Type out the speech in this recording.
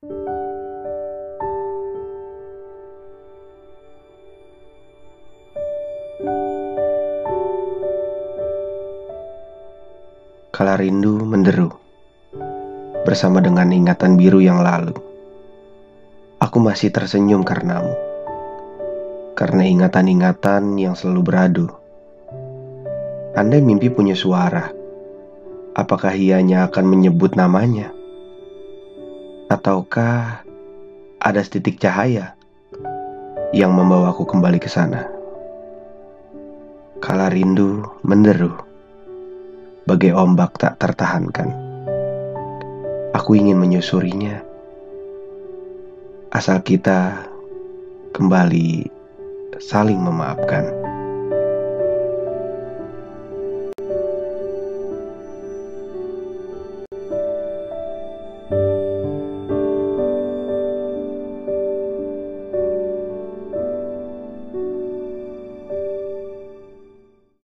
Kala rindu menderu bersama dengan ingatan biru yang lalu. Aku masih tersenyum karenamu, karena ingatan-ingatan yang selalu beradu. Andai mimpi punya suara, apakah ianya akan menyebut namanya? Ataukah ada setitik cahaya yang membawaku kembali ke sana? Kala rindu menderu bagai ombak tak tertahankan. Aku ingin menyusurinya. Asal kita kembali saling memaafkan.